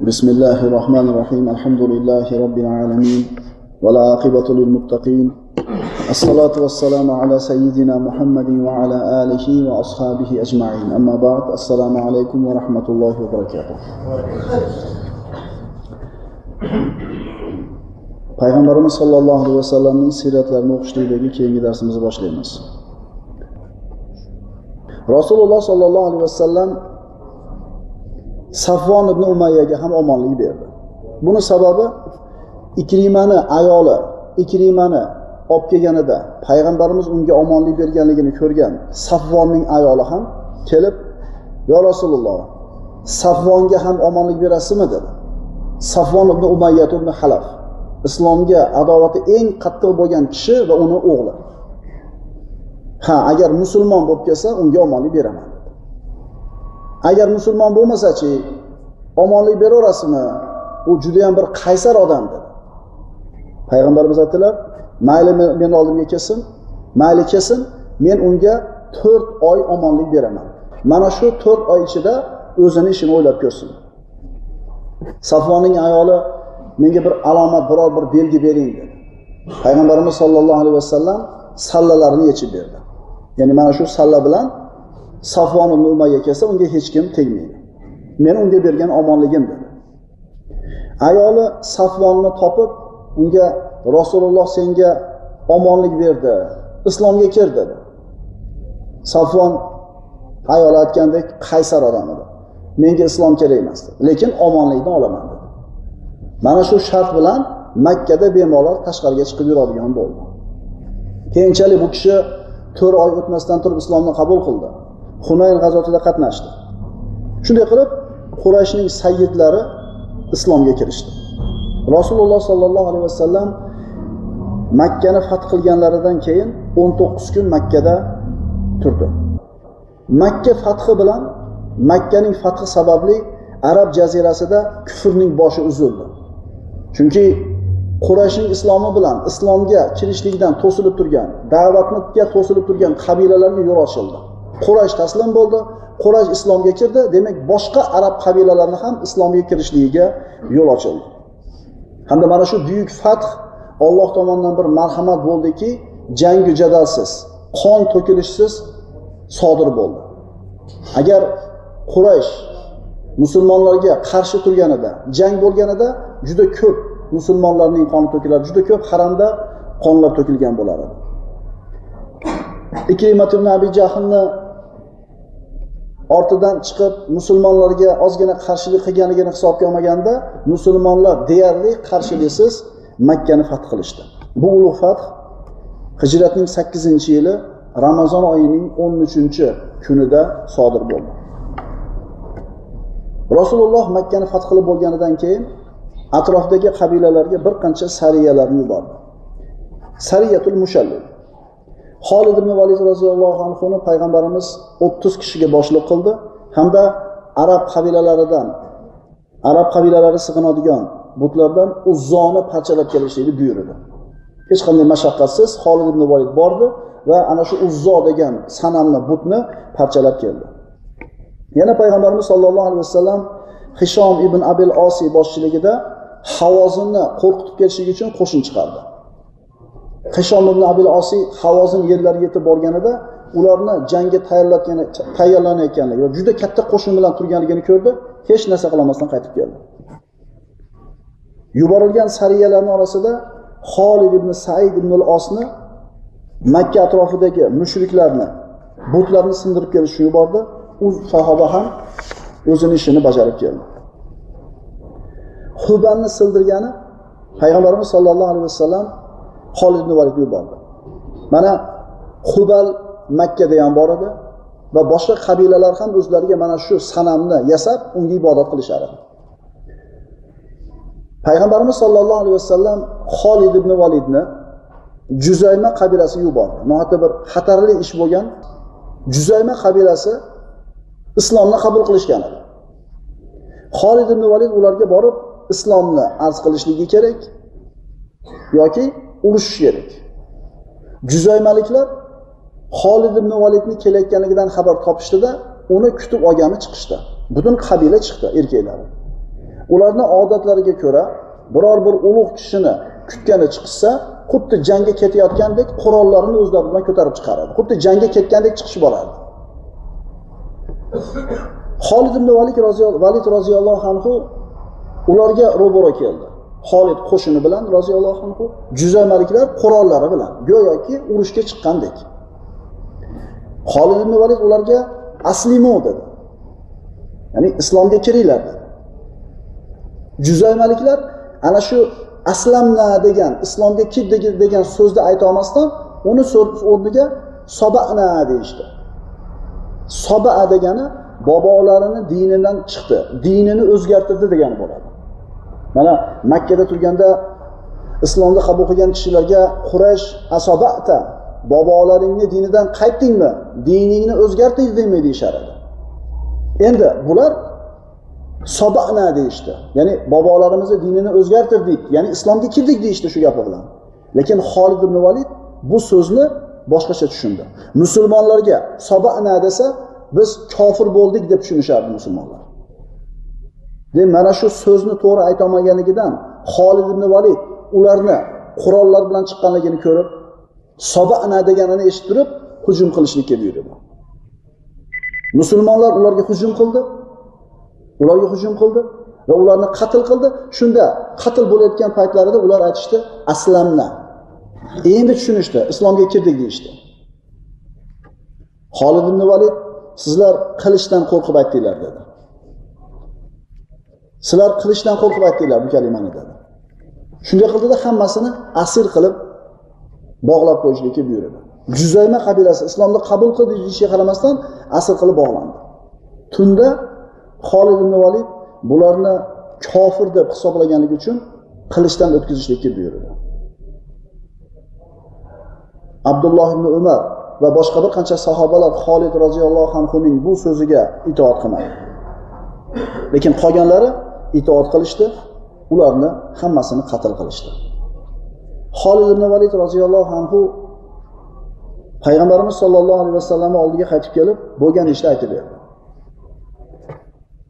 بسم الله الرحمن الرحيم. الحمد لله رب العالمين والعاقبة للمتقين. الصلاة والسلام على سيدنا محمد وعلى آله وأصحابه أجمعين. أما بعد السلام عليكم ورحمة الله وبركاته. Payg'ambarimiz sollallohu alayhi vasallamning siyratlarini o'qishlikdagi keyingi darsimizni boshlaymiz rasululloh sollallohu alayhi vasallam safvon ibn umayyaga ham omonlik berdi. Buni sababi ikrimani ayoli ikrimani olib kelganida payg'ambarimiz unga omonlik berganligini ko'rgan safvonning ayoli ham kelib yo rasululloh safvonga ham omonlik berasizmi? dedi. Safvon ibn umayyat ibn halaf islomga adovati eng qattiq bo'lgan kishi va uni o'g'li. Ha agar musulmon bo'lib kelsa unga omonlik beraman. Agar musulmon bo'lmasachi omonlik beraverasizmi u judayam bir qaysar odam dedi. Payg'ambarimiz aytdilar mayli meni oldimga kelsin mayli kelsin men unga to'rt oy omonlik beraman. Mana shu to'rt oy ichida o'zini ishini o'ylab ko'rsin. Safvonning ayoli menga bir alomat biror bir belgi bering dedi. Payg'ambarimiz sollallohu alayhi vasallam sallalarini yechib berdi. Ya'ni mana shu salla bilan safvon ibn umayya kelsa unga hech kim tegmaydi. Men unga bergan omonligim dedi. Ayoli safvonni topib unga rasululloh senga omonlik berdi islomga kir dedi. Safvon ayol aytgandek qaysar odam edi. Menga islom kerak emas lekin omonlikni olaman dedi. Mana shu shart bilan makkada bemalol tashqariga chiqib yuradigan bo'ldi. Keyinchalik bu kishi to'rt oy o'tmasdan turib islomni qabul qildi. Hunayn g'azotida qatnashdi. Shunday qilib qurayshning sayyidlari islomga kirishdi. Rasululloh sollallohu alayhi vasallam makkani fath qilganlaridan keyin o'n to'qqiz kun makkada turdi. Makka fathi bilan makkaning fathi sababli arab jazirasida kufrning boshi uzildi. Chunki qurashning islomi bilan islomga kirishlikdan to'silib turgan da'vatga to'silib turgan qabilalarga yo'l ochildi. Quraysh taslim bo'ldi. Quraysh islomga kirdi. Demak boshqa arab qabilalarni ham islomga kirishligiga yo'l ochildi. Hamda mana shu buyuk fath olloh tomonidan bir marhamat bo'ldiki jangu jadalsiz qon to'kilishsiz sodir bo'ldi. Agar quraysh musulmonlarga qarshi turganida jang bo'lganida juda ko'p musulmonlarning qoni to'kiladi juda ko'p haramda qonlar to'kilgan bo'lar edi. Ikrimat ibn abi jahlni ortidan chiqib musulmonlarga ozgina qarshilik qilganligini hisobga olmaganda musulmonlar deyarli qarshiliksiz makkani fath qilishdi. Bu ulug' fath hijratning sakkizinchi yili ramazon oyining o'n uchinchi kunida sodir bo'ldi. Rasululloh makkani fath qilib bo'lganidan keyin atrofdagi qabilalarga bir qancha sariyalarni yubordi. Sariyatul mushallil. Xolid ibn Valid roziyallohu anhuni payg'ambarimiz 30 kishiga boshliq qildi hamda arab qabilalaridan arab qabilalari sig'inadigan butlardan uzzoni parchalab kelishlikni buyurdi. Hech qanday mashaqqatsiz Xolid ibn Valid bordi va ana shu uzzo degan sanamni butni parchalab keldi. Yana payg'ambarimiz sollallohu alayhi vasallam Hishom ibn Abil Osiy boshchiligida Havozinni qo'rqitib kelishlik uchun qo'shin chiqardi. Hishom ibn Abil Osiy Havozin yerlariga yetib borganida ularni jangga tayyorlatgan tayyorlanayotganligi va juda katta qo'shin bilan turganligini ko'rdi, hech narsa qilmasdan qaytib keldi. Yuborilgan sariyalarning orasida Xolid ibn Said ibn al-Osni Makka atrofidagi mushriklarni, butlarni sindirib kelishni yubordi. U sahoba ham o'zini ishini bajarib keldi. Hubanni sildirgani payg'ambarimiz sollallohu alayhi vasallam Xolid ibn Validni yubordi. Mana Hubal Makkada ham bor edi va boshqa qabilalar ham o'zlariga mana shu sanamni yasab, unga ibodat qilishar edi. Payg'ambarimiz sollallohu alayhi vasallam Xolid ibn Validni Juzayma qabilasiga yubordi. Nohata bir xatarli ish bo'lgan Juzayma qabilasi islomni qabul qilishgan edi. Xolid ibn Valid ularga borib islomni arz qilishligi kerak yoki urushish kerak. Juzaymaliklar holid ibn Validni kelayotganligidan xabar topishdida uni kutib olgani chiqishdi. Butun qabila chiqdi erkaklari. ularni odatlariga ko'ra biror bir ulug' kishini kutgani chiqishsa xuddi jangga ketayotgandek qurollarini o'zlari bilan ko'tarib chiqaradi xuddi jangga ketgandek chiqishib borardi holid ibn Valid roziyallohu anhu ularga ro'baro keldi. Xolid qo'shini bilan roziyallohu anhu juzaymaliklar qurollari bilan go'yoki urushga chiqqandek. Xolid ibn Valid ularga aslimu dedi. Ya'ni islomga kiringlar dedi. Juzaymaliklar ana shu aslamna degan islomga kir degan so'zni ayta olmasdan uni o'rniga sobana deyishdi. Soba degani bobolarini dinidan chiqdi, dinini o'zgartirdi degani bo'ladi. Mana Makkada turganda islomni qabul qilgan kishilarga Quraysh asobata bobolaringni dinidan qaytdingmi? Diningni o'zgartirdingmi deyishar edi. Endi bular sobana deyishdi. Ya'ni bobolarimizni dinini o'zgartirdik, ya'ni islomga kirdik deyishdi shu gapi bilan. Lekin Xolid ibn Valid bu so'zni boshqacha tushundi. Musulmonlarga sobana desa, biz kofir bo'ldik deb tushunishardi musulmonlar. Demak, mana shu so'zni to'g'ri ayta olmaganligidan Xolid ibn Valid ularni qurollar bilan chiqqanligini ko'rib, sobana deganini eshitib turib, hujum qilishlikka buyurdi. Musulmonlar ularga hujum qildi. Ularga hujum qildi va ularni qatl qildi. Shunda qatl bo'layotgan paytlarida ular aytishdi, aslamna. Endi tushunishdi, islomga kirdik deyishdi. Xolid ibn Valid sizlar qilishdan qo'rqib aytdinglar dedi. Sizlar qilishdan qo'rqib aytdinglar bu kalimani dedi. Shunday qildida hammasini asir qilib bog'lab qo'yishlikka buyurdi. Juzayma qabilasi islomni qabul qildi deyishiga qaramasdan asir qilib bog'landi. Tunda Xolid ibn Valid bularni kofir deb hisoblaganligi uchun qilishdan o'tkazishlikka buyurdi. Abdulloh ibn Umar va boshqa bir qancha sahobalar Xolid roziyallohu anhuning bu so'ziga itoat qilmadi. Lekin qolganlari itoat qilishdi, ularni hammasini qatl qilishdi. Xolid ibn Valid roziyallohu anhu payg'ambarimiz sollallohu alayhi vasallamning oldiga qaytib kelib, bo'lgan ishni aytib berdi.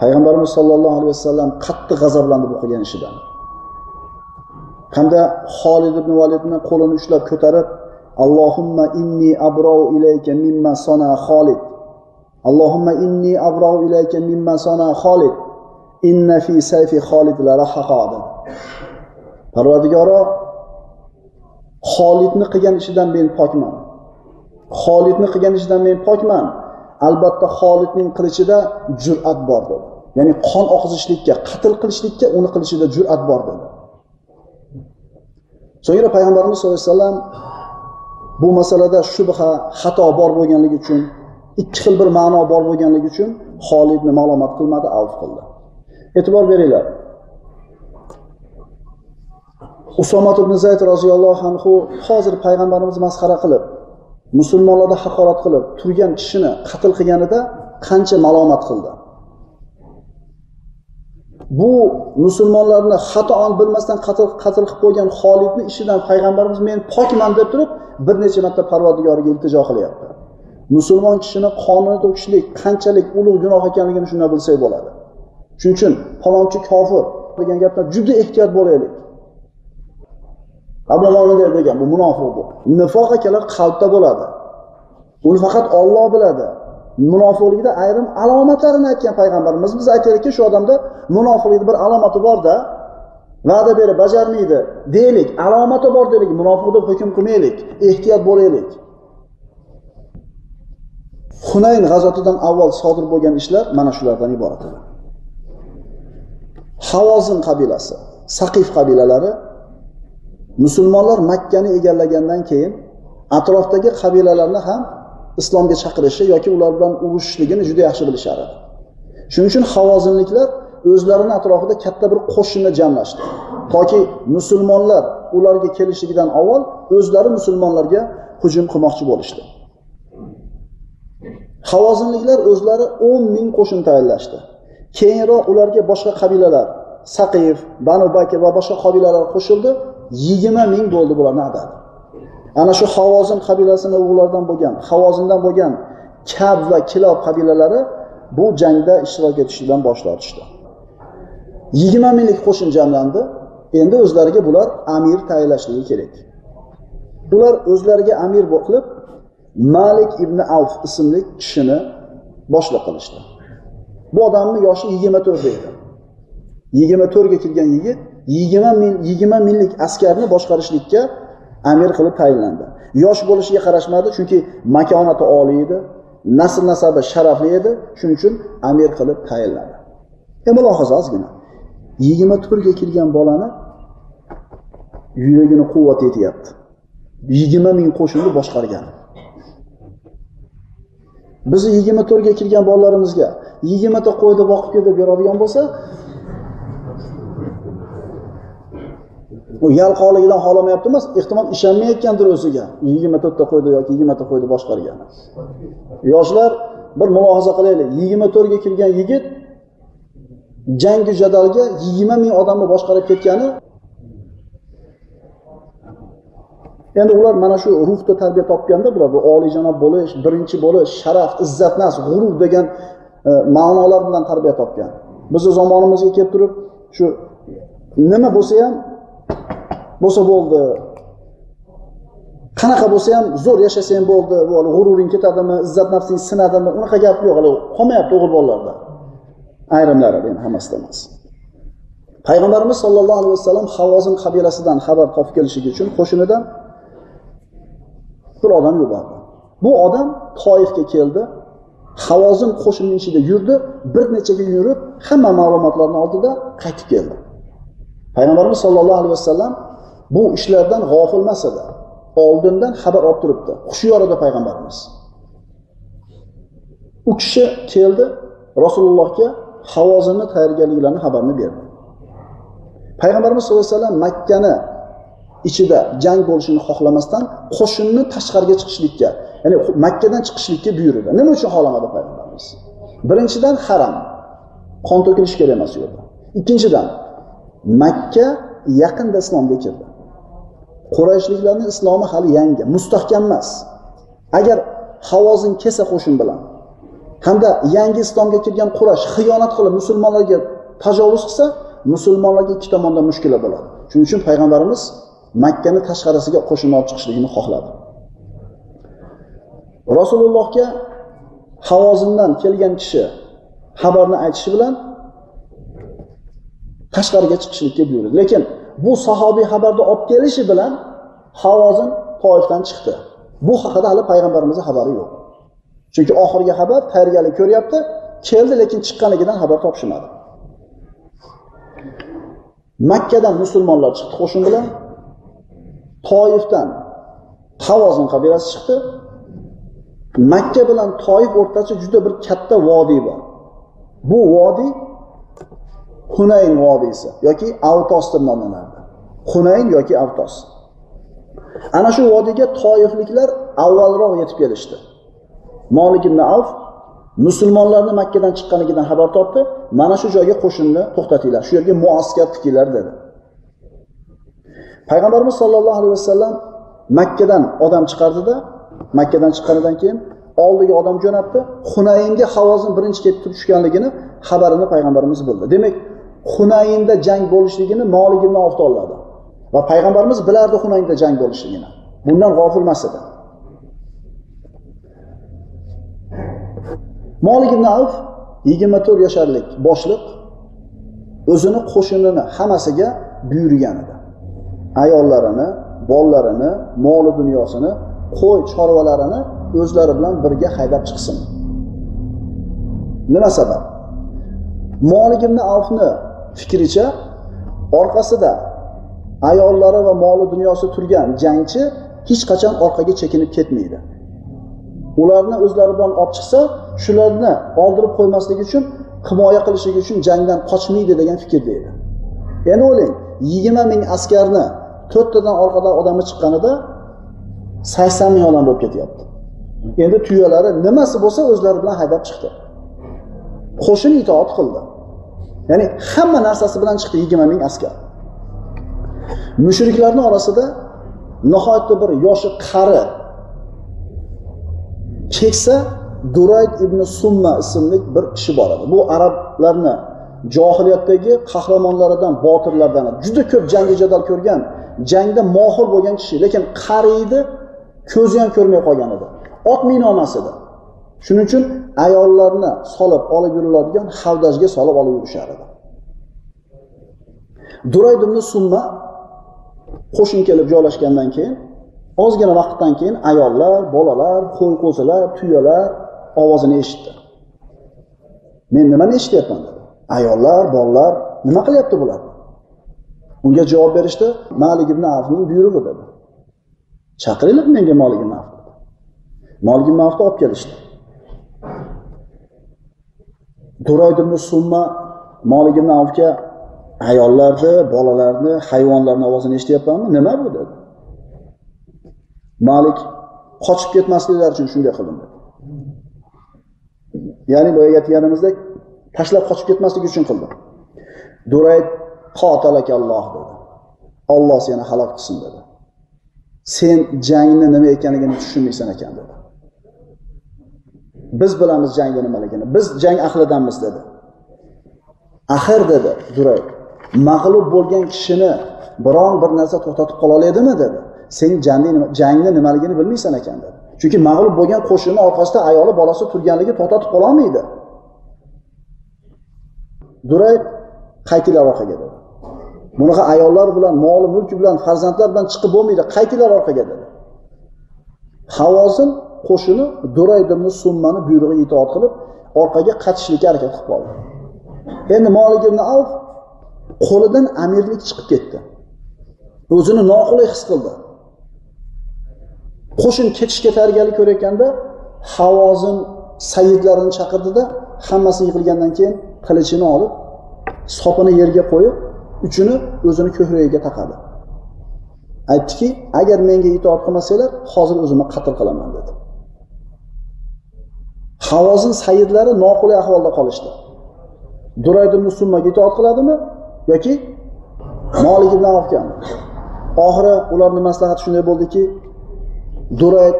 Payg'ambarimiz sollallohu alayhi vasallam qattiq g'azablandi bu qilgan ishidan. Hamda Xolid ibn Validni qo'lini ushlab ko'tarib, Allohumma inni abrou ilayka mimma sana Xolid. Allohumma inni abrou ilayka mimma sana Xolid. Inna fi sayfi Xolid la rahaqa Parvardigoro Xolidni qilgan ishidan men pokman. Xolidni qilgan ishidan men pokman. Albatta Xolidning qilichida jur'at bor dedi. Ya'ni qon oqizishlikka, qatl qilishlikka uni qilishida jur'at bor dedi. So'ngra payg'ambarimiz sollallohu alayhi vasallam bu masalada shubha, xato bor bo'lganligi uchun, ikki xil bir ma'no bor bo'lganligi uchun Xolidni ma'lumot qilmadi, avf qildi. E'tibor beringlar. Usomat ibn Zayd roziyallohu anhu hozir payg'ambarimiz masxara qilib, musulmonlarni haqorat qilib, turgan kishini qatl qilganida qancha malomat qildi. Bu musulmonlarni xatoan bilmasdan qatl qatl qilib qo'ygan Xolidni ishidan payg'ambarimiz men pokman deb turib, bir necha marta Parvardigoriga iltijo qilyapti. Musulmon kishini qonini to'kishlik qanchalik ulug' gunoh ekanligini shundan bilsak bo'ladi. Shuning uchun falonchi kofir degan gapdan juda ehtiyot bo'laylik. Abu Mo'min degan bu munofiq bu. Nifoq akalar qalbda bo'ladi. Uni faqat Alloh biladi. Munofiqlikda ayrim alomatlarini aytgan payg'ambarimiz biz aytaylikki, shu odamda munofiqlikning bir alomati borda, va'da berib bajarmaydi deylik, alomati bor deylik, munofiq deb hukm qilmaylik, ehtiyot bo'laylik. Hunayn g'azotidan avval sodir bo'lgan ishlar mana shulardan iborat edi. Havozin qabilasi, Saqif qabilalari musulmonlar Makkani egallagandan keyin atrofdagi qabilalarni ham islomga chaqirishi yoki ular bilan urushishligini juda yaxshi bilishar edi. Shuning uchun Havozinliklar o'zlarini atrofida katta bir qo'shinni jamlashdi. Toki musulmonlar ularga kelishligidan avval o'zlari musulmonlarga hujum qilmoqchi bo'lishdi. Havozinliklar o'zlari 10 ming qo'shin tayyorlashdi. Keyinroq ularga boshqa qabilalar, Saqif, Banu Bakr va boshqa qabilalar qo'shildi. 20 ming bo'ldi bularni adadi. Ana shu Havozin qabilasining o'g'illaridan bo'lgan, Havozindan bo'lgan Kab va Kilob qabilalari bu jangda ishtirok etishdan bosh tortishdi. yigirma minglik qo'shin jamlandi endi o'zlariga bular amir tayinlashligi kerak bular o'zlariga amir qilib malik ibn avf ismli kishini boshliq qilishdi bu odamni yoshi yigirma to'rtda edi yigirma to'rtga kirgan yigit yigirma ming yigirma minglik askarni boshqarishlikka amir qilib tayinlandi. Yosh bo'lishiga qarashmadi chunki makonati oliy edi nasl nasabi sharafli edi shuning uchun amir qilib tayinladi. E mulohaza ozgina. Yigirma to'rtga kirgan bolani yuragini quvvat yetyapti. Yigirma ming qo'shinni boshqargan. Bizni yigirma to'rtga kirgan bolalarimizga yigirmata qo'yni boqib kel deb beradigan bo'lsa u yalqovligidan xohlamayapti emas ehtimol ishonmayotgandir o'ziga. Yigirma to'rtta qo'yni yoki yigirmata qo'yni boshqargan. Yoshlar bir mulohaza qilaylik. Yigirma to'rtga kirgan yigit jangi jadalga yigirma ming odamni boshqarib ketgani endi ular mana shu ruhda tarbiya topganda bular bu oliyjanob bo'lish birinchi bo'lish sharaf izzat g'urur degan e, ma'nolar bilan tarbiya topgan. Bizni zamonimizga kelib turib shu nima bo'lsa ham bo'lsa bo'ldi. Qanaqa bo'lsa ham zo'r yashasang bo'ldi. G'ururing ketadimi izzat nafsing sinadimi unaqa gap yo'q hali qolmayapti o'g'il bolalarda. Ayrimlari endi hammasida emas. Payg'ambarimiz sollallohu alayhi vasallam havozin qabilasidan xabar topib kelishligi uchun qo'shinidan bir odam yubordi. Bu odam toifga keldi havozin qo'shinining ichida yurdi bir necha kun yurib hamma ma'lumotlarni oldida qaytib keldi. Payg'ambarimiz sollallohu alayhi vasallam bu ishlardan g'ofil emas edi. Oldindan xabar olib turibdi. Hushyor edi payg'ambarimiz. U kishi keldi rasulullohga havozinni tayyorgarliklarini xabarini berdi. Payg'ambarimiz sallallohu alayhi vasallam makkani ichida jang bo'lishini xohlamasdan qo'shinni tashqariga chiqishlikka ya'ni makkadan chiqishlikka buyurdi. Nima uchun xohlamadi payg'ambarimiz? Birinchidan haram. Qon to'kilishi kerak emas u yerda. Ikkinchidan makka yaqinda islomga kirdi. Qurayshliklarni islomi hali yangi mustahkam emas. Agar havozin kelsa qo'shin bilan hamda yangi islomga kirgan qurash xiyonat qilib musulmonlarga tajovuz qilsa musulmonlarga ikki tomondan mushkula bo'ladi. Shuning uchun payg'ambarimiz makkani tashqarisiga qo'shin olib chiqishligini xohladi. Rasulullohga havozindan kelgan kishi xabarni aytishi bilan tashqariga chiqishlikka buyurdi. Lekin bu sahobiy xabarni olib kelishi bilan havozin toifdan chiqdi. Bu haqida hali payg'ambarimizni xabari yo'q. Chunki oxirgi xabar tayyorgarlik ko'ryapti keldi lekin chiqqanligidan xabar topishmadi. Makkadan musulmonlar chiqdi qo'shin bilan. Toifdan havozin qabilasi chiqdi. Makka bilan toif o'rtasida juda bir katta vodiy bor. Bu vodiy hunayn vodiysi yoki avtos deb nomlanardi hunayn yoki avtos. Ana shu vodiyga toifliklar avvalroq yetib kelishdi. Molik ibn avf musulmonlarni makkadan chiqqanligidan xabar topdi. Mana shu joyga qo'shinni to'xtatinglar. Shu yerga muaskar tikinglar dedi. Payg'ambarimiz sollallohu alayhi vasallam makkadan odam chiqardida makkadan chiqqanidan keyin oldiga odam jo'natdi. Hunaynga havozin birinchi kelib tushganligini xabarini payg'ambarimiz bildi. Demak hunaynda jang bo'lishligini molik ibn avf va payg'ambarimiz bilardi hunaynda jang bo'lishligini. Bundan g'ofil emas edi. Molik ibn avf yigirma to'rt yasharlik boshliq o'zini qo'shinini hammasiga buyurgan edi. Ayollarini bolalarini moli dunyosini qo'y chorvalarini o'zlari bilan birga haydab chiqsin. Nima sabab? Molik ibn avfni fikricha orqasida ayollari va moli dunyosi turgan jangchi hech qachon orqaga chekinib ketmaydi. Ularni o'zlari bilan olib chiqsa shularni oldirib qo'ymaslik uchun himoya qilishligi uchun jangdan qochmaydi degan fikrda edi. Endi o'ylang yigirma ming askarni to'rttadan orqadan odami chiqqanida sakson ming odam bo'lib ketyapti. Endi tuyalari nimasi bo'lsa o'zlari bilan haydab chiqdi. Qo'shin itoat qildi. Ya'ni hamma narsasi bilan chiqdi yigirma ming askar. Mushriklarni orasida nihoyatda bir yoshi qari keksa durayd ibn summa ismli bir kishi bor edi. Bu arablarni johiliyatdagi qahramonlaridan, botirlardan juda ko'p jangi jadal ko'rgan, jangda mohir bo'lgan kishi, lekin qariydi, ko'zi ham ko'rmay qolgan edi. Ot minomas edi. Shuning uchun ayollarni solib olib yuriladigan havdajga solib olib yurishar edi. Durayd ibn Summa qo'shin kelib joylashgandan keyin ozgina vaqtdan keyin ayollar, bolalar, qo'y-qo'zilar, tuyalar ovozini eshitdi. Men nimani eshityapman dedi. Ayollar, bolalar nima qilyapti bular? Unga javob berishdi, Malik ibn Avfning buyrug'i dedi. Chaqiringlar menga molik ibn Avf. molik ibn Avfni olib kelishdi. duroyd ibn Summa molik ibn Avfga ayollarni, bolalarni, hayvonlarni ovozini eshityapmanmi? Nima bu dedi. Malik qochib ketmasliklari uchun shunday qildim dedi. Ya'ni boya aytganimizdek tashlab qochib ketmaslik uchun qildi. Durayd qotalakalloh dedi. Alloh seni halok qilsin dedi. Sen jangni nima ekanligini tushunmaysan ekan dedi. Biz bilamiz jangni nimaligini. Biz jang ahlidanmiz dedi. Axir dedi Durayd. Mag'lub bo'lgan kishini biron bir narsa to'xtatib qola oladimi dedi. Sen jangni jangni nimaligini bilmaysan ekan dedi. Chunki mag'lub bo'lgan qo'shinni orqasida ayoli bolasi turganligi to'xtatib qola olmaydi. Qaytinglar orqaga dedi. Bunaqa ayollar bilan, moli mulki bilan, farzandlar bilan chiqib bo'lmaydi, qaytinglar orqaga dedi. Havozin qo'shini Duray ibn Summani buyrug'iga itoat qilib, orqaga qaytishlikka harakat qilib qoldi. Endi molik ibn Avf qo'lidan amirlik chiqib ketdi. O'zini noqulay his qildi. Qo'shin ketishga tayyorgarlik ko'rayotganda Havozin sayyidlarini chaqirdida, hammasi yig'ilgandan keyin qilichini olib, sopini yerga qo'yib, uchini o'zini ko'kragiga taqadi. Aytdiki, agar menga itoat qilmasanglar, hozir o'zimni qatl qilaman dedi. Havozin sayyidlari noqulay ahvolda qolishdi. Durayd ibn Summaga itoat qiladimi yoki Malik ibn Avfgami? Oxiri ularni maslahati shunday bo'ldiki, Durayd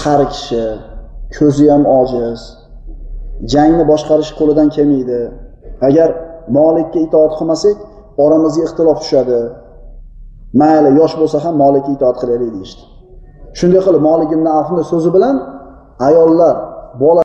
qari kishi, ko'zi ham ojiz, jangni boshqarish qo'lidan kelmaydi. Agar molikka itoat qilmasak, oramizga ixtilof tushadi. Mayli, yosh bo'lsa ham molikka itoat qilaylik deyishdi. Shunday qilib molik ibn afni so'zi bilan ayollar, bola